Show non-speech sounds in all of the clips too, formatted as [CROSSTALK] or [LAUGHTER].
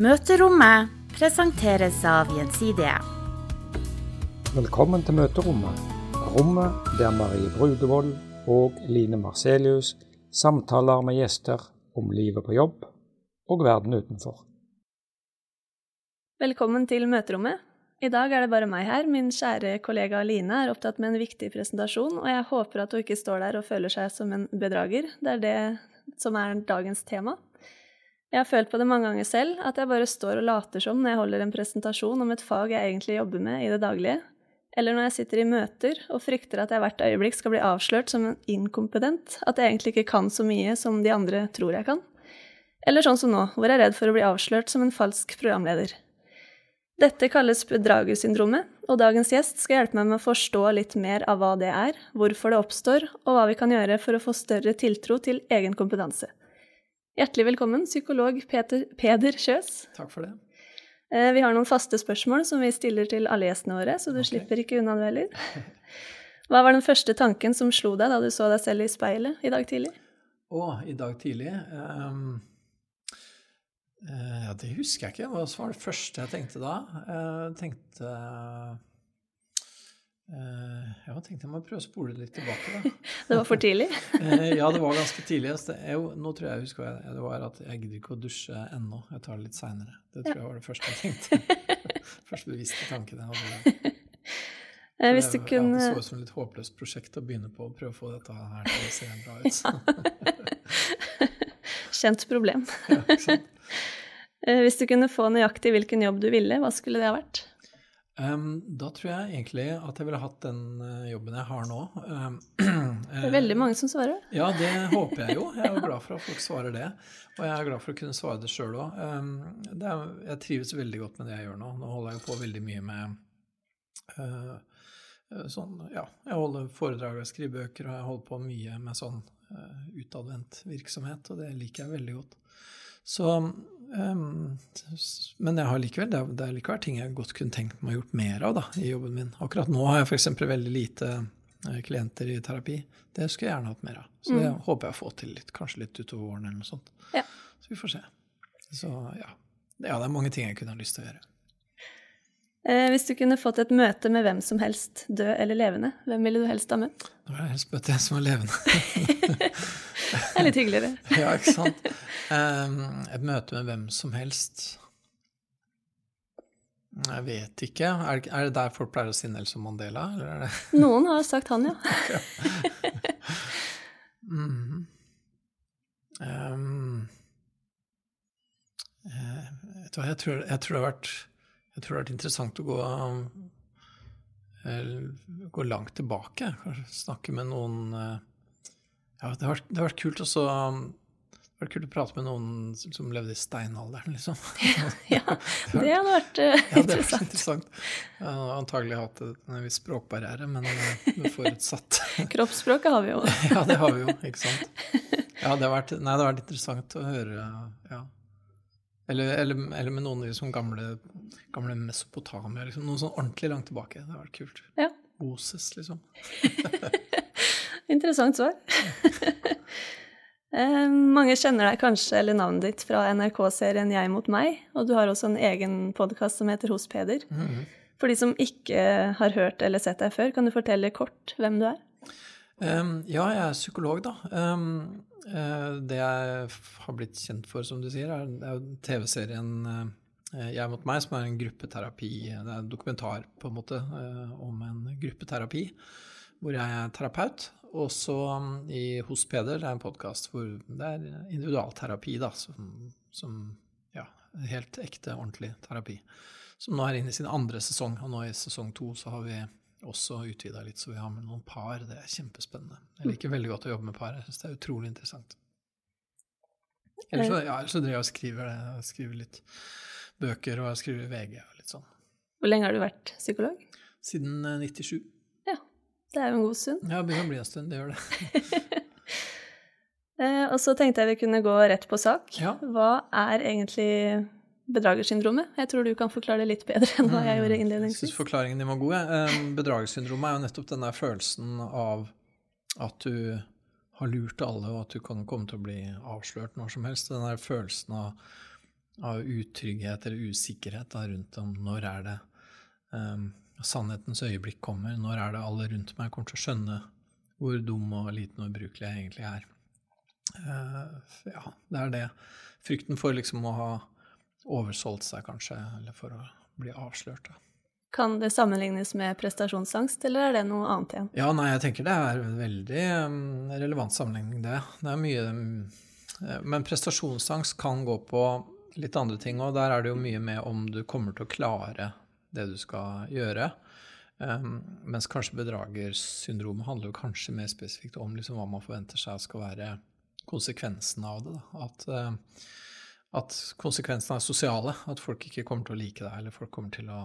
Møterommet presenteres av Gjensidige. Velkommen til møterommet, rommet der Marie Brudevold og Line Marcelius samtaler med gjester om livet på jobb og verden utenfor. Velkommen til møterommet. I dag er det bare meg her. Min kjære kollega Line er opptatt med en viktig presentasjon, og jeg håper at hun ikke står der og føler seg som en bedrager. Det er det som er dagens tema. Jeg har følt på det mange ganger selv, at jeg bare står og later som når jeg holder en presentasjon om et fag jeg egentlig jobber med i det daglige, eller når jeg sitter i møter og frykter at jeg hvert øyeblikk skal bli avslørt som en inkompetent, at jeg egentlig ikke kan så mye som de andre tror jeg kan. Eller sånn som nå, hvor jeg er redd for å bli avslørt som en falsk programleder. Dette kalles bedragersyndromet, og dagens gjest skal hjelpe meg med å forstå litt mer av hva det er, hvorfor det oppstår, og hva vi kan gjøre for å få større tiltro til egen kompetanse. Hjertelig velkommen, psykolog Peter, Peder Kjøs. Takk for det. Eh, Vi har noen faste spørsmål som vi stiller til alle gjestene våre, så du okay. slipper ikke unna det heller. Hva var den første tanken som slo deg da du så deg selv i speilet i dag tidlig? Å, i dag tidlig um, Ja, det husker jeg ikke. Hva var det første jeg tenkte da? Jeg tenkte Ja, tenkte jeg må prøve å spole det litt tilbake, da. [LAUGHS] Det var for tidlig. [LAUGHS] Eh, ja, det var ganske tidlig. Altså, Jo, nå tror jeg jeg husker jeg, det var at jeg gidder ikke å dusje ennå. Jeg tar det litt seinere. Det tror jeg var det første jeg tenkte. [LAUGHS] Første bevisste tanken jeg hadde. Eh, Hvis du ja, kunne det så ut som et litt håpløst prosjekt å begynne på å prøve å få dette her til å se bra ut. Kjent problem. Ja? Eh, Hvis du kunne få nøyaktig hvilken jobb du ville, hva skulle det ha vært? Um, da tror jeg egentlig at jeg ville hatt den eh, jobben jeg har nå. Um, [CLEARS THROAT] Det er veldig mange som svarer. Ja, det håper jeg jo. Jeg er jo glad for at folk svarer det. Og jeg er glad for å kunne svare det sjøl òg. Um, jeg trives veldig godt med det jeg gjør nå. Nå holder jeg på veldig mye med eh, eh, sånn Ja, jeg holder foredrag og skriver bøker, og jeg holder på mye med sånn uh, utadvendt virksomhet, og det liker jeg veldig godt. Så um, Men jeg har likevel, det er, det er likevel ting jeg godt kunne tenkt meg å gjort mer av da, i jobben min. Akkurat nå har jeg f.eks. veldig lite eh, klienter i terapi. Det skulle jeg gjerne hatt mer av. Så det håper jeg å få til litt, kanskje litt utover våren eller noe sånt. Ja. Så vi får se. Så ja. ja, det er mange ting jeg kunne ha lyst til å gjøre. Eh, Hvis du kunne fått et møte med hvem som helst, død eller levende, hvem ville du helst ha møtt? Nå vil jeg helst møte en som er levende. [LAUGHS] Det er litt hyggeligere. [LAUGHS] ja, ikke sant? Um, et møte med hvem som helst Jeg vet ikke. Er er det der folk pleier å si Nelson Mandela, eller det [LAUGHS] Noen har sagt han, ja. [LAUGHS] mm. Um, eh, vet du hva, jeg tror, jeg, tror det har vært, jeg tror det har vært interessant å gå, eh, gå langt tilbake. Snakke med noen eh, Ja, det har, vært- det har vært kult også um, det vært kult å prate med noen som levde i steinalderen, liksom. [LAUGHS] [LAUGHS] ja. Det hadde vært interessant. Ja, det er interessant. Jeg har antagelig hatt en viss språkbarriere, men uh, [LAUGHS] forutsatt. Kroppsspråket har vi jo. Ja, det har vi jo, ikke sant. Ja, det har vært, nei, det har vært interessant å høre, ja. Eller, eller, eller med noen liksom gamle, gamle Mesopotamia, liksom. Noe sånn ordentlig langt tilbake. Det har vært kult. Ja. Moses, liksom. Interessant svar. [LAUGHS] Mange kjenner deg kanskje, eller navnet ditt, fra NRK-serien Jeg mot meg, og du har også en egen podkast som heter Hos Peder. Mhm. For de som ikke har hørt eller sett deg før, kan du fortelle kort hvem du er? Um, ja, jeg er psykolog, da. Um, uh, det jeg har blitt kjent for, som du sier, er, er TV-serien uh, Jeg mot meg, som er en gruppeterapi. Det er en dokumentar på en måte uh, om en gruppeterapi hvor jeg er terapeut. Og så um, i Hos Peder, det er en podkast hvor det er individualterapi, da, som, som ja, helt ekte, ordentlig terapi. Som nå er inne i sin andre sesong, og nå i sesong to så har vi også utvida litt, så vi har med noen par. Det er kjempespennende. Jeg liker veldig godt å jobbe med par. Jeg syns det er utrolig interessant. Eller så, ja, så driver jeg og skriver. Jeg skriver litt bøker, og jeg skriver VG og litt sånn. Hvor lenge har du vært psykolog? Siden eh, 97. Det er jo en god stund. Ja, det begynner å bli en stund, det gjør det. [LAUGHS] Eh, Og så tenkte jeg vi kunne gå rett på sak. Ja. Hva er egentlig bedragersyndromet? Jeg tror du kan forklare det litt bedre enn hva jeg gjorde innledningsvis. Jeg syns forklaringen din var god. jeg. Eh, Bedragersyndromet er jo nettopp den der følelsen av at du har lurt alle, og at du kan komme til å bli avslørt når som helst. Den der følelsen av av utrygghet eller usikkerhet da, rundt om når er det um, sannhetens øyeblikk kommer, når er det alle rundt meg kommer til å skjønne hvor dum og liten og ubrukelig jeg egentlig er. Uh, ja, det er det. Frykten for liksom å ha oversolgt seg, kanskje, eller for å bli avslørt. Da. Kan det sammenlignes med prestasjonsangst, eller er det noe annet igjen? Ja, nei, jeg tenker det er en veldig um, relevant sammenligning, det. Det er mye um, Men prestasjonsangst kan gå på litt andre ting, òg. der er det jo mye med om du kommer til å klare det du skal gjøre. Um, mens kanskje bedragersyndromet handler jo kanskje mer spesifikt om liksom hva man forventer seg skal være konsekvensen av det. At, uh, at konsekvensene er sosiale. At folk ikke kommer til å like deg, eller folk kommer til å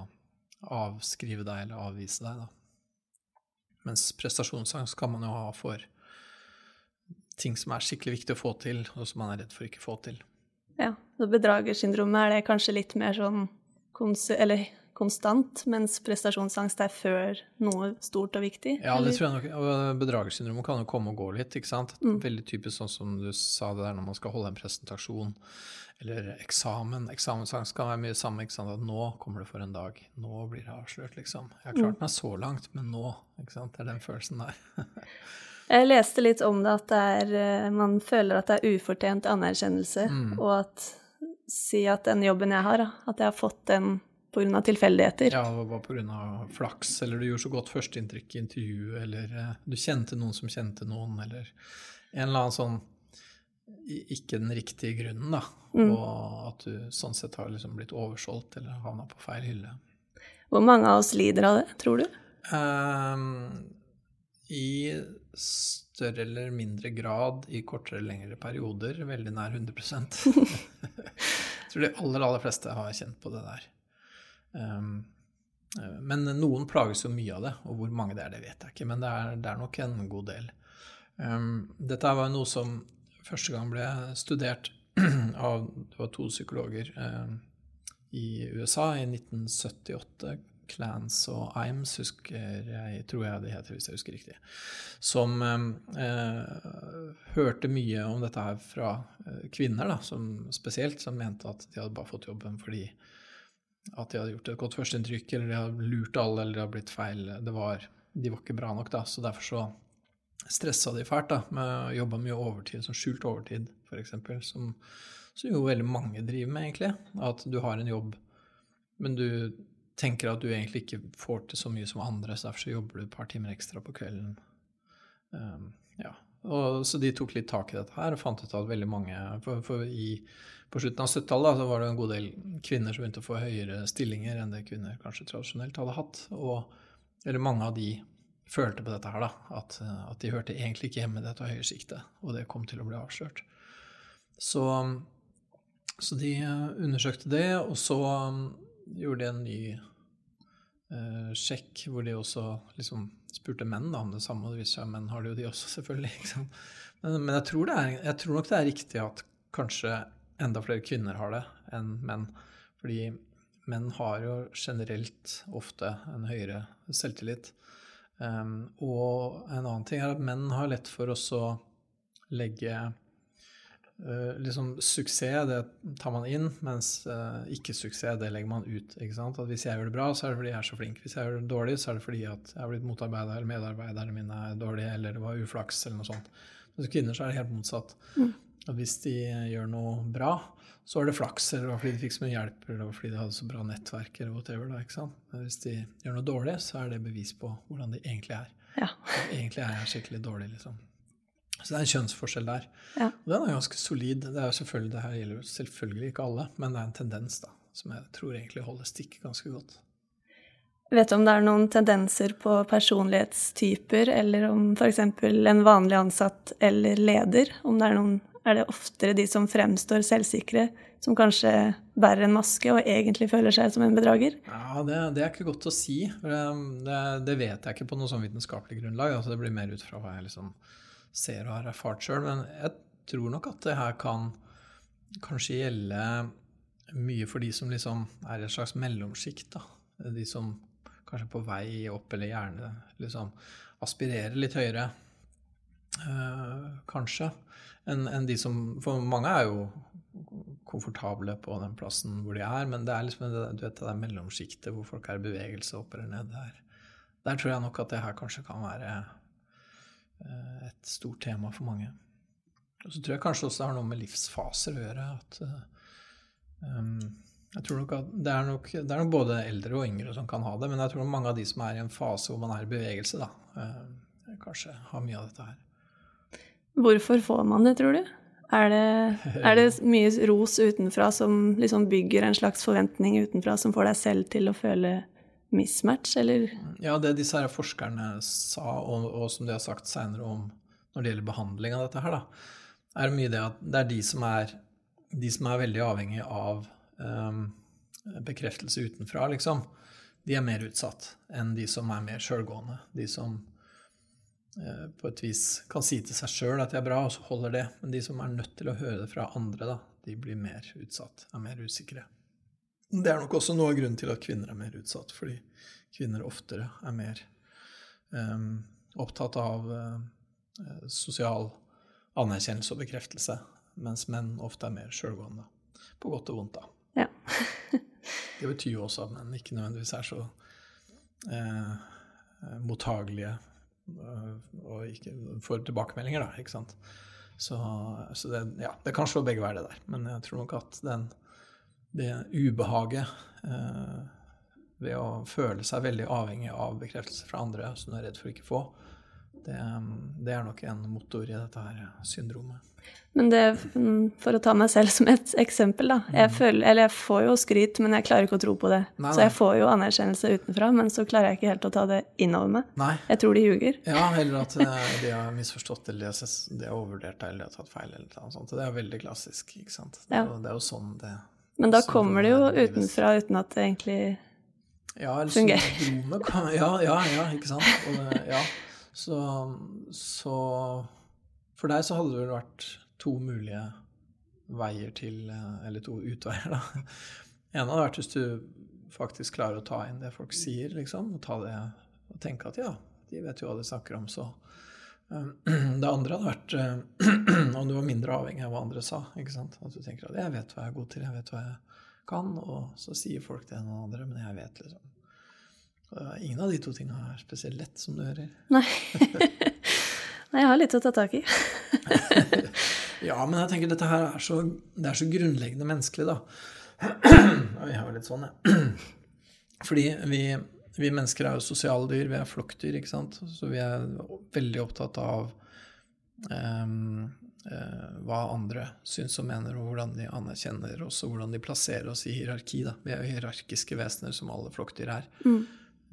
avskrive deg eller avvise deg. Da. Mens prestasjonsangst kan man jo ha for ting som er skikkelig viktig å få til, og som man er redd for ikke å få til. Ja, så bedragersyndromet er det kanskje litt mer sånn eller konstant, mens prestasjonsangst er før noe stort og viktig? Ja, det tror jeg nok. Og bedragersyndromet kan jo komme og gå litt. ikke sant? Mm. Veldig typisk sånn som du sa det der når man skal holde en presentasjon eller eksamen. Eksamensangst kan være mye samme. ikke sant? At nå kommer det for en dag. Nå blir det avslørt, liksom. Jeg har klart mm. meg så langt, men nå. ikke sant? Det er den følelsen der. [LAUGHS] jeg leste litt om det, at det er, eh, man føler at det er ufortjent anerkjennelse, mm. og at si at den jobben jeg har, at jeg har fått den pga. tilfeldigheter. Ja, det var pga. flaks, eller du gjorde så godt førsteinntrykk i intervjuet, eller uh, du kjente noen som kjente noen, eller en eller annen sånn ikke den riktige grunnen, da. Mm. Og at du sånn sett har liksom blitt oversolgt eller havna på feil hylle. Hvor mange av oss lider av det, tror du? Um, I større eller mindre grad, i kortere eller lengre perioder, veldig nær 100 [LAUGHS] Jeg tror de aller, aller fleste har kjent på det der. Um, men noen plages jo mye av det, og hvor mange det er, det vet jeg ikke. Men det er, det er nok en god del. Um, dette var noe som første gang ble studert [CLEARS THROAT] av det var to psykologer um, i USA i 1978. Clans og Imes, husker jeg, tror jeg det heter, hvis jeg husker riktig. Som eh, hørte mye om dette her fra eh, kvinner, da, som, spesielt, som mente at de hadde bare fått jobben fordi at de hadde gjort et godt førsteinntrykk, eller de hadde lurt alle, eller det hadde blitt feil. Var, de var ikke bra nok, da. Så derfor så stressa de fælt da, med å jobbe mye overtid, som skjult overtid f.eks., som, som jo veldig mange driver med, egentlig. At du har en jobb, men du tenker at du egentlig ikke får til så mye som andre, så derfor så jobber du et par timer ekstra på kvelden. Um, ja. Og, så de tok litt tak i dette her og fant ut at veldig mange For, for i på slutten av 70-tallet var det en god del kvinner som begynte å få høyere stillinger enn det kvinner kanskje tradisjonelt hadde hatt. Og eller mange av de følte på dette her, da, at, at de hørte egentlig ikke hjemme i dette høye siktet. og det kom til å bli avslørt. Så, så de undersøkte det, og så um, gjorde de en ny uh, sjekk hvor de også liksom spurte menn da, om det samme, og det menn har det jo de også, [LAUGHS] selvfølgelig. Men, men jeg, tror er, jeg, tror nok det er riktig at kanskje enda flere kvinner har det enn menn. Fordi menn har jo generelt ofte en høyere selvtillit. Um, og en annen ting er at menn har lett for å legge uh, liksom Suksess, det tar man inn, mens uh, ikke-suksess, det legger man ut. ikke sant? At Hvis jeg gjør det bra, så er det fordi jeg er så flink. Hvis jeg gjør det dårlig, så er det fordi at jeg har blitt motarbeida, eller medarbeiderne mine er dårlige, eller det var uflaks, eller noe sånt. Mens kvinner så er det helt motsatt. Mm. At hvis de gjør noe bra, så er det flaks, eller det var fordi de fikk så mye hjelp, eller det var fordi de hadde så bra nettverk, eller whatever. Da, ikke sant? Men hvis de gjør noe dårlig, så er det bevis på hvordan de egentlig er. Ja. egentlig er jeg skikkelig dårlig, liksom. Så det er en kjønnsforskjell der. Ja. Og den er ganske solid. Det, er selvfølgelig, det her gjelder selvfølgelig ikke alle, men det er en tendens da, som jeg tror egentlig holder stikk ganske godt. Vet du om det er noen tendenser på personlighetstyper, eller om f.eks. en vanlig ansatt eller leder? Om det er noen er det oftere de som fremstår selvsikre, som kanskje bærer en maske og egentlig føler seg som en bedrager? Ja, Det, det er ikke godt å si. Um, det, det, vet jeg ikke på noe sånn vitenskapelig grunnlag. altså Det blir mer ut fra hva jeg liksom ser og har erfart sjøl. Men jeg tror nok at det her kan kanskje gjelde mye for de som liksom er i et slags mellomsjikt. De som kanskje er på vei opp, eller gjerne liksom aspirerer litt høyere. øh, kanskje enn en de som For mange er jo komfortable på den plassen hvor de er. Men det er liksom det, du vet, det mellomsjiktet hvor folk er i bevegelse opp eller ned. Der. der tror jeg nok at det her kanskje kan være et stort tema for mange. Og så tror jeg kanskje også det har noe med livsfaser å gjøre. at um, jeg tror nok at det er nok, det er nok, både eldre og yngre som kan ha det, men jeg tror mange av de som er i en fase hvor man er i bevegelse, da, uh, kanskje har mye av dette her. Hvorfor får man det, tror du? Er det, er det [LAUGHS] mye ros utenfra som liksom bygger en slags forventning utenfra, som får deg selv til å føle mismatch, eller? Ja, det disse her forskerne sa, og, og som de har sagt seinere om når det gjelder behandling av dette her, da, er mye det at det er de som er, de som er veldig avhengig av um, bekreftelse utenfra, liksom. De er mer utsatt enn de som er mer sjølgående. De som Eh, på et vis kan si til seg sjøl at de er bra, og så holder det. Men de som er nødt til å høre det fra andre, da, de blir mer utsatt, er mer usikre. Det er nok også noe av grunnen til at kvinner er mer utsatt, fordi kvinner oftere er mer um, opptatt av uh, sosial anerkjennelse og bekreftelse, mens menn ofte er mer sjølgående. På godt og vondt, da. Ja. [LAUGHS] det betyr jo også at menn ikke nødvendigvis er så uh, mottagelige uh, ikke får tilbakemeldinger, da. ikke sant? Så, så det, ja, det kan slå begge veier, det der. Men jeg tror nok at den, det ubehaget eh, ved å føle seg veldig avhengig av bekreftelse fra andre som du er redd for å ikke få, det, det, er nok en motor i dette her syndromet. Men det, mm, for å ta meg selv som et eksempel, da. Jeg, mm. føler, eller jeg får jo skryt, men jeg klarer ikke å tro på det. Nei, nei. Så jeg får jo anerkjennelse utenfra, men så klarer jeg ikke helt å ta det innover meg. Nei. Jeg tror de ljuger. Ja, eller at eh, [LAUGHS] de har misforstått, eller de har overvurdert deg, eller de har tatt feil, eller noe sånt. Det er veldig klassisk, ikke sant. Det, ja. det er jo sånn det Men da kommer det jo utenfra uten at det egentlig ja, eller fungerer. [LAUGHS] Ja, ja, ja, ikke sant. Det, ja. Så, så for deg så hadde det vel vært to mulige veier til Eller to utveier, da. En hadde vært hvis du faktisk klarer å ta inn det folk sier, liksom, og ta det og tenke at ja, de vet jo hva de snakker om, så [CLEARS THROAT] Det andre hadde vært uh, [CLEARS THROAT] om du var mindre avhengig av hva andre sa. ikke sant? At du tenker at 'jeg vet hva jeg er god til, jeg vet hva jeg kan', og så sier folk det enn andre, men jeg vet liksom Ingen av de to tingene er spesielt lett, som du hører. [LAUGHS] Nei. Nei, jeg har litt å ta tak i. [LAUGHS] ja, men jeg tenker dette her er så, det er så grunnleggende menneskelig, da. [CLEARS THROAT] Jeg har litt sånn, jeg. Fordi vi, vi, mennesker er jo sosiale dyr, vi er flokkdyr, ikke sant. Så vi er veldig opptatt av um, uh, hva andre syns og mener, og hvordan de anerkjenner oss, og hvordan de plasserer oss i hierarki. Da. Vi er jo hierarkiske vesener, som alle flokkdyr er. Mm.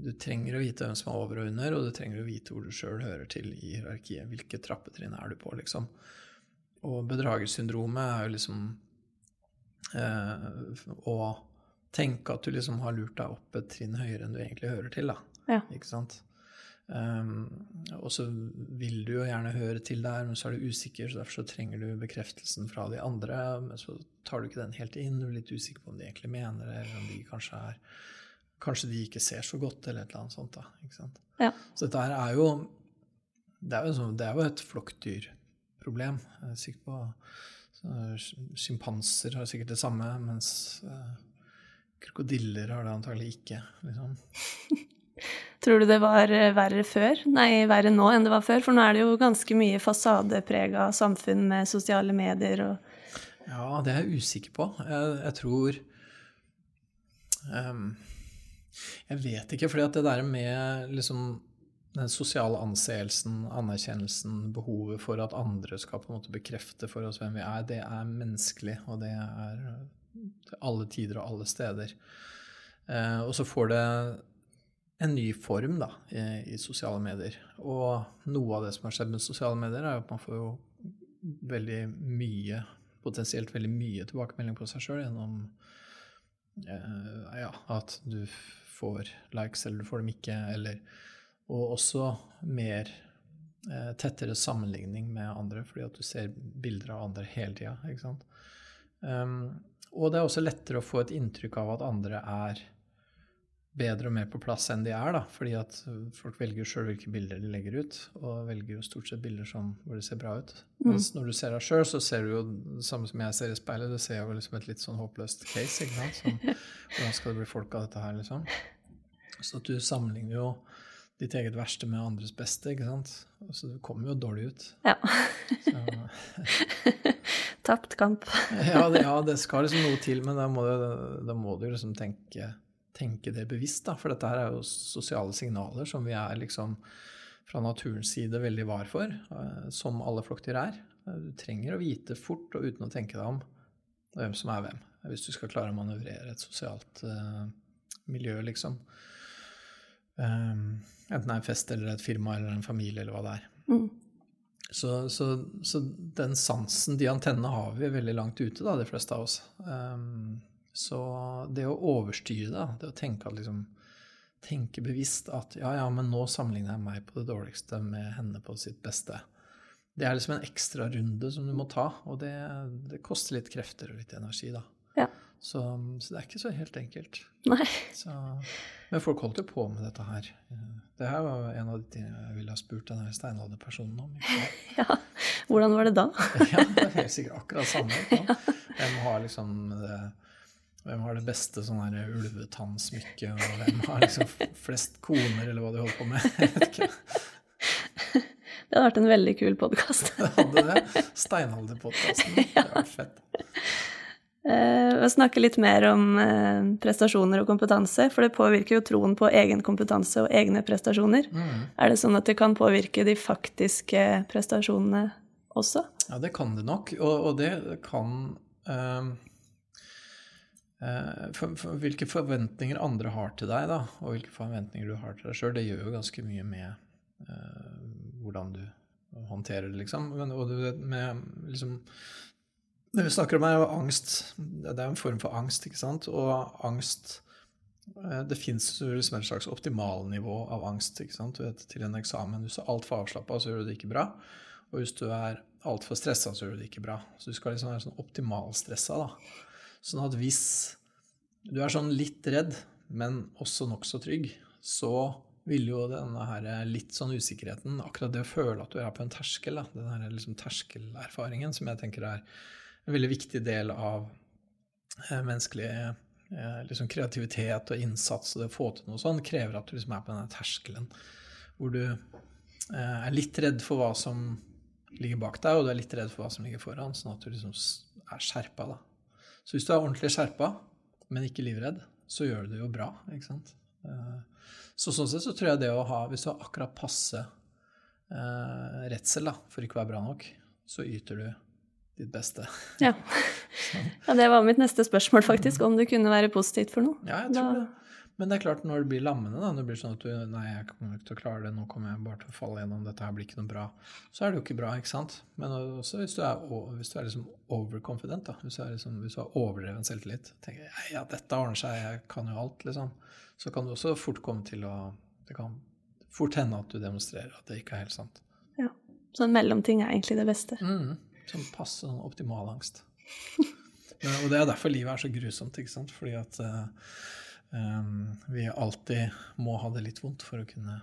Du trenger å vite hvem som er over og under, og du trenger å vite hvor du sjøl hører til i hierarkiet. Hvilke trappetrinn er du på, liksom. Og bedragersyndromet er jo liksom eh, å tenke at du liksom har lurt deg opp et trinn høyere enn du egentlig hører til, da. Ja. Ikke sant? Um, og så vil du jo gjerne høre til der, men så er du usikker, så derfor så trenger du bekreftelsen fra de andre. Men så tar du ikke den helt inn, du er litt usikker på om de egentlig mener det, eller om de kanskje er kanskje de ikke ser så godt, eller et eller annet sånt. da, ikke sant? Ja. Så dette her er jo det er jo, sånn, det er jo et flokkdyrproblem. Jeg er sikker på Sjimpanser har sikkert det samme, mens uh, krokodiller har det antagelig ikke. liksom. [LAUGHS] Tror du det var eh, verre før? Nei, verre nå enn det var før? For nå er det jo ganske mye fasadeprega samfunn med sosiale medier og Ja, det er jeg usikker på. Jeg, jeg tror um, jeg vet ikke, fordi at det der med liksom den sosiale anseelsen, anerkjennelsen, behovet for at andre skal på en måte bekrefte for oss hvem vi er, det er menneskelig, og det er til alle tider og alle steder. Eh, og så får det en ny form da, i, i, sosiale medier. Og noe av det som har skjedd med sosiale medier, er at man får jo veldig mye, potensielt veldig mye tilbakemelding på seg sjøl gjennom eh, ja, at du får likes, eller du får dem ikke, eller Og også mer eh, tettere sammenligning med andre, fordi at du ser bilder av andre hele tida. Um, og det er også lettere å få et inntrykk av at andre er bedre og mer på plass enn de er. da, Fordi at folk velger sjøl hvilke bilder de legger ut, og velger jo stort sett bilder som, hvor det ser bra ut. Mm. Mens når du ser deg sjøl, så ser du jo det samme som jeg ser i speilet. Du ser jo liksom et litt sånn håpløst case. ikke sant? Som, hvordan skal det bli folk av dette her, liksom? Så at du sammenligner jo ditt eget verste med andres beste, ikke sant. Så du kommer jo dårlig ut. Ja. [LAUGHS] Tapt kamp. [LAUGHS] ja, det, ja, det, skal liksom noe til, men da må du, da må du liksom tenke tenke det bevisst, da. For dette her er jo sosiale signaler som vi er liksom fra naturens side veldig var for, uh, som alle flokkdyr er. Uh, du trenger å vite fort og uten å tenke deg om hvem som er hvem, hvis du skal klare å manøvrere et sosialt uh, miljø, liksom. Um, enten det er en fest eller et firma eller en familie eller hva det er. Mm. Så, så, så, den sansen, de antennene, har vi veldig langt ute, da, de fleste av oss. Um, så det å overstyre det, det å tenke, liksom, tenke bevisst at ja, ja, men nå sammenligner jeg meg på det dårligste med henne på sitt beste. Det er liksom en ekstra runde som du må ta, og det, det koster litt krefter og litt energi, da. Ja. Så, så, det er ikke så helt enkelt. Nei. Så, men folk holdt jo på med dette her. Det her var en av de tingene jeg ville ha spurt denne steinalderpersonen om. [LAUGHS] ja, Hvordan var det da? [LAUGHS] ja, det er helt sikkert akkurat samme. [LAUGHS] Ja. Hvem har liksom det hvem har det beste sånn ulvetannsmykket, og hvem har liksom flest koner, eller hva de holder på med? Jeg vet ikke. Det hadde vært en veldig kul podkast. det hadde det. Steinalderpodkasten. Det hadde vært fett. Eh, å snakke litt mer om eh, prestasjoner og kompetanse, for det påvirker jo troen på egen kompetanse og egne prestasjoner. Mm. Er det sånn at det kan påvirke de faktiske prestasjonene også? Ja, det kan det nok, og, og det kan um Eh, for, for, hvilke forventninger andre har til deg, da, og hvilke forventninger du har til deg sjøl, det gjør jo ganske mye med uh, hvordan du håndterer det, liksom. Men, og det, med, liksom, det vi snakker om, er jo angst. Det er en form for angst, ikke sant? Og angst uh, Det fins liksom et slags optimalnivå av angst ikke sant? Du vet, til en eksamen. Hvis du er altfor avslappa, så gjør du det ikke bra. Og hvis du er altfor stressa, så gjør du det ikke bra. Så du skal liksom være sånn optimalstressa, da. Sånn at hvis du er sånn litt redd, men også nokså trygg, så vil jo denne her litt sånn usikkerheten, akkurat det å føle at du er på en terskel, da, den her liksom terskelerfaringen, som jeg tenker er en veldig viktig del av eh, menneskelig eh, liksom kreativitet og innsats og det å få til noe sånt, krever at du liksom er på denne terskelen hvor du eh, er litt redd for hva som ligger bak deg, og du er litt redd for hva som ligger foran, sånn at du liksom er skjerpa, da. Så hvis du er ordentlig skjerpa, men ikke livredd, så gjør du det jo bra. ikke sant? Så sånn sett så tror jeg det å ha Hvis du har akkurat passe redsel da, for ikke å være bra nok, så yter du ditt beste. Ja. ja. Det var mitt neste spørsmål, faktisk. Om det kunne være positivt for noe. Ja, jeg tror da... det. Men det er klart, når det blir lammende, da, det blir sånn at du Nei, jeg kommer ikke til å klare det, nå kommer jeg bare til å falle gjennom, dette her blir ikke noe bra. Så er det jo ikke bra, ikke sant? Men også hvis du er, hvis du er liksom overconfident, da. Hvis du, liksom, hvis du har overdreven selvtillit. Tenker ja, dette ordner seg, jeg kan jo alt, liksom. Så kan du også fort komme til å Det kan fort hende at du demonstrerer at det ikke er helt sant. Ja. Så en mellomting er egentlig det beste. Mm, sånn passe sånn optimal angst. og det er derfor livet er så grusomt, ikke sant? Fordi at um, vi alltid må ha det litt vondt for å kunne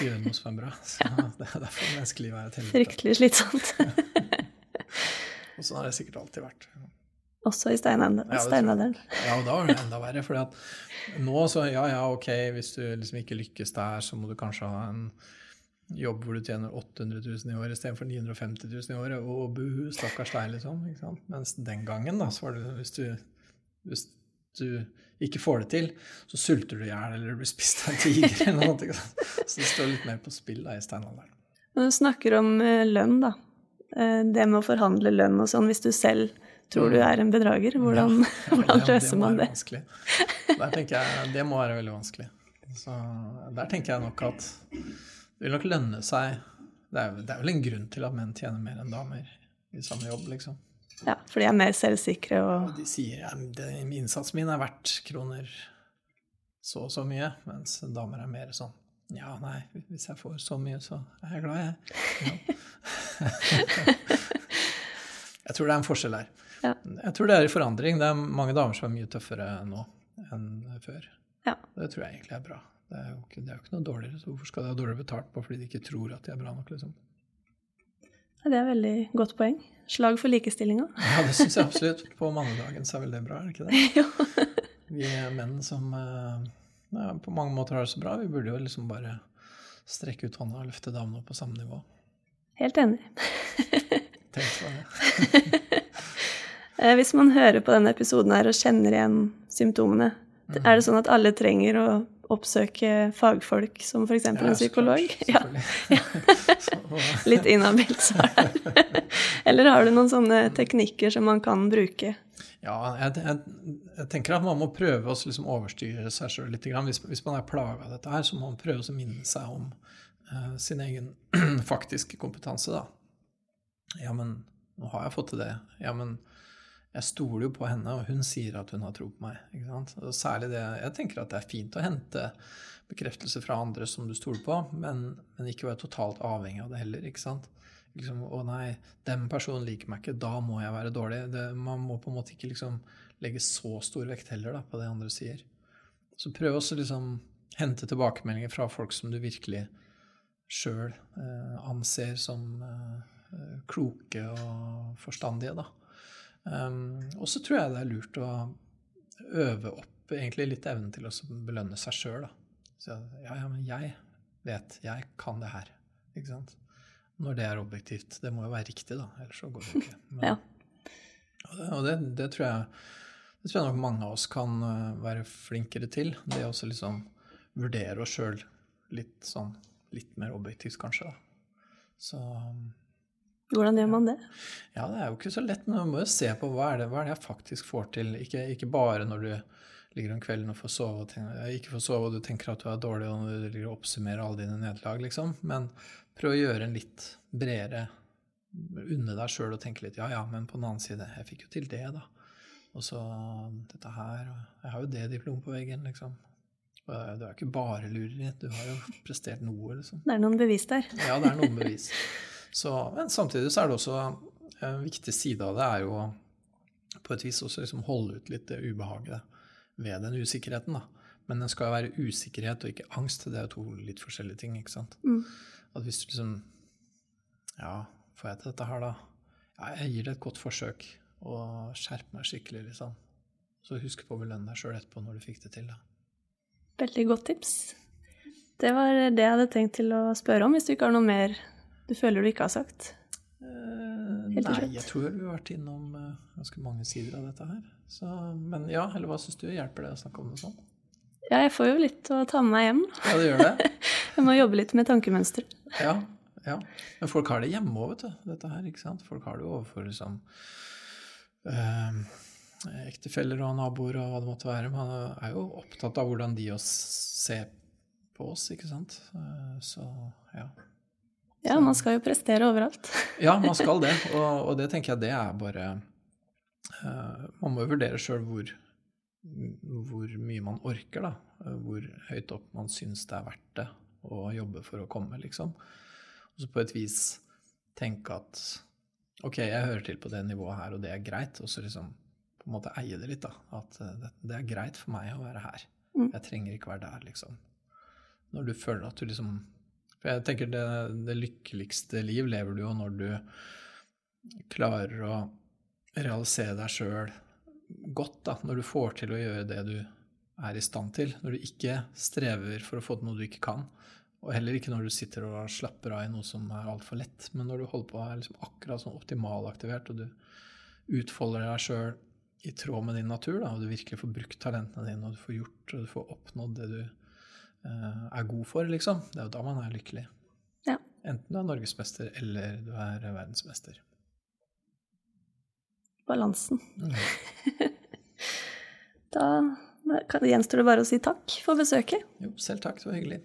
gjøre noe som er bra. Så ja. [LAUGHS] det er derfor menneskelivet er et helvete. Fryktelig slitsomt. [LAUGHS] og sånn har det sikkert alltid vært. Også i steinalderen. Ja, og da var det enda verre. For nå så, ja ja, ok, hvis du liksom ikke lykkes der, så må du kanskje ha en jobb hvor du tjener 800 000 i året istedenfor 950 000 i året. Og buhu, stakkars deg, liksom. Ikke sant? Mens den gangen, da, så var det hvis du, hvis du ikke får det til, så sulter du i hjel eller blir spist av en tiger. eller noe. Så det står litt mer på spill da, i steinalderen. Når du snakker om uh, lønn, da. Uh, det med å forhandle lønn og sånn, hvis du selv tror du mm. er en bedrager, hvordan, ja, [LAUGHS] ja, hvordan det, løser man det? Der tenker jeg, Det må være veldig vanskelig. Så der tenker jeg nok at det vil nok lønne seg det er, det er vel en grunn til at menn tjener mer enn damer i samme jobb, liksom. Ja, for de er mer selvsikre og De sier at ja, innsatsen min er verdt kroner så og så mye, mens damer er mer sånn Ja, nei, hvis jeg får så mye, så er jeg glad, jeg. Ja. [LAUGHS] jeg tror det er en forskjell her. Ja. Jeg tror det er i forandring. Det er mange damer som er mye tøffere nå enn før. Ja. Det tror jeg egentlig er bra. Det er jo ikke, det er jo ikke noe dårligere, så hvorfor skal de ha dårligere betalt bare fordi de ikke tror at de er bra nok, liksom? Ja, Det er et veldig godt poeng. Slag for likestillinga. [LAUGHS] Ja, det syns jeg absolutt. På mannedagen så er vel det bra, er det ikke det? [LAUGHS] jo. Vi er menn som eh, ja, på mange måter har det så bra. Vi burde jo liksom bare strekke ut hånda og løfte damene opp på samme nivå. Helt enig. [LAUGHS] Tenk på det. Eh, Hvis man hører på denne episoden her og kjenner igjen symptomene, Mm. er det sånn at alle trenger å oppsøke fagfolk, som f.eks. Ja, en psykolog? klart, Ja. [LAUGHS] Litt inhabilt svar der. Eller har du noen sånne teknikker som man kan bruke? Ja, jeg, jeg, jeg tenker at man må prøve å liksom overstyre seg sjøl litt. Hvis, hvis man er plaga av dette her, så må man prøve å minne seg om uh, sin egen [CLEARS THROAT] faktiske kompetanse, da. Ja, men nå har jeg fått til det. Ja, men jeg stoler jo på henne, og hun sier at hun har tro på meg. Ikke sant? Og særlig det Jeg tenker at det er fint å hente bekreftelse fra andre som du stoler på, men, men ikke være totalt avhengig av det heller. ikke sant? Liksom, å nei, den personen liker meg ikke, da må jeg være dårlig. Det, man må på en måte ikke liksom legge så stor vekt heller da, på det andre sier. Så prøv også liksom hente tilbakemeldinger fra folk som du virkelig sjøl eh, anser som eh, kloke og forstandige, da. Um, og så tror jeg det er lurt å øve opp egentlig litt evnen til å belønne seg sjøl, ja, ja, men jeg vet, jeg kan det her. Ikke sant? Når det er objektivt. Det må jo være riktig, da, ellers så går det ikke. [LAUGHS] Men, Ja. Og det, og det, det, tror jeg, det tror jeg nok mange av oss kan uh, være flinkere til. Det å også liksom vurdere oss sjøl litt sånn litt mer objektivt, kanskje. da. Så um, Hvordan gjør man det? ja, det er jo ikke så lett, men man må jo se på hva er det, hva er det jeg faktisk får til. Ikke, ikke bare når du ligger om kvelden og får sove og tenker, ikke får sove og du tenker at du er dårlig og du ligger og oppsummerer alle dine nederlag, liksom. Men prøv å gjøre en litt bredere Unne deg sjøl og tenke litt ja, ja, men på den annen side, jeg fikk jo til det, da. Og så dette her, og jeg har jo det diplomet på veggen, liksom. Du er ikke bare lureri, du har jo prestert noe, liksom. Det er noen bevis der. Ja, det er noen bevis. [LAUGHS] Så, men samtidig så er det også en viktig side av det er jo på et vis også liksom holde ut litt det ubehaget ved den usikkerheten. da. Men den skal jo være usikkerhet og ikke angst. Det er jo to litt forskjellige ting. ikke sant? Mm. At hvis du liksom Ja, får jeg til dette her, da? Ja, jeg gir det et godt forsøk. Og skjerp meg skikkelig, liksom. Så husk på å belønne deg sjøl etterpå når du fikk det til. da. Veldig godt tips. Det var det jeg hadde tenkt til å spørre om, hvis du ikke har noe mer du føler du ikke har sagt. Eh, Helt Nei, jeg tror vi har vært innom eh, ganske mange sider av dette her. Så, men ja, eller hva syns du? Hjelper det å snakke om det sånn? Ja, jeg får jo litt å ta med meg hjem. Ja, det gjør det. [LAUGHS] Jeg må jobbe litt med tankemønster. Ja, ja. Men folk har det hjemme òg, vet du. Dette her, ikke sant. Folk har det overfor liksom eh, ektefeller og naboer og hva det måtte være. Man er jo opptatt av hvordan de oss ser på oss, ikke sant. Eh, så ja. Ja, man skal jo prestere overalt. [LAUGHS] Ja, man skal det, og, og det tenker jeg det er bare uh, Man må jo vurdere sjøl hvor, hvor mye man orker, da. Eh, Hvor høyt opp man syns det er verdt det å jobbe for å komme, liksom. Og så på et vis tenke at ok, jeg hører til på det nivået her, og det er greit. Og så liksom på en måte eie det litt, da. At eh, det, det er greit for meg å være her. Mm. Jeg trenger ikke være der, liksom. Når du føler at du liksom For jeg tenker det, det lykkeligste liv lever du jo når du klarer å realisere deg sjøl godt, da. Når du får til å gjøre det du er i stand til. Når du ikke strever for å få til noe du ikke kan. Og heller ikke når du sitter og slapper av i noe som er altfor lett. Men når du holder på og er liksom akkurat sånn optimalaktivert, og du utfolder deg sjøl i tråd med din natur, da, og du virkelig får brukt talentene dine, og du får gjort og du får oppnådd det du er god for, liksom. Det er jo da man er lykkelig. Ja. Enten du er norgesmester eller du er verdensmester. Balansen. Mm. [LAUGHS] Da gjenstår det bare å si takk for besøket. Jo, selv takk. Det var hyggelig.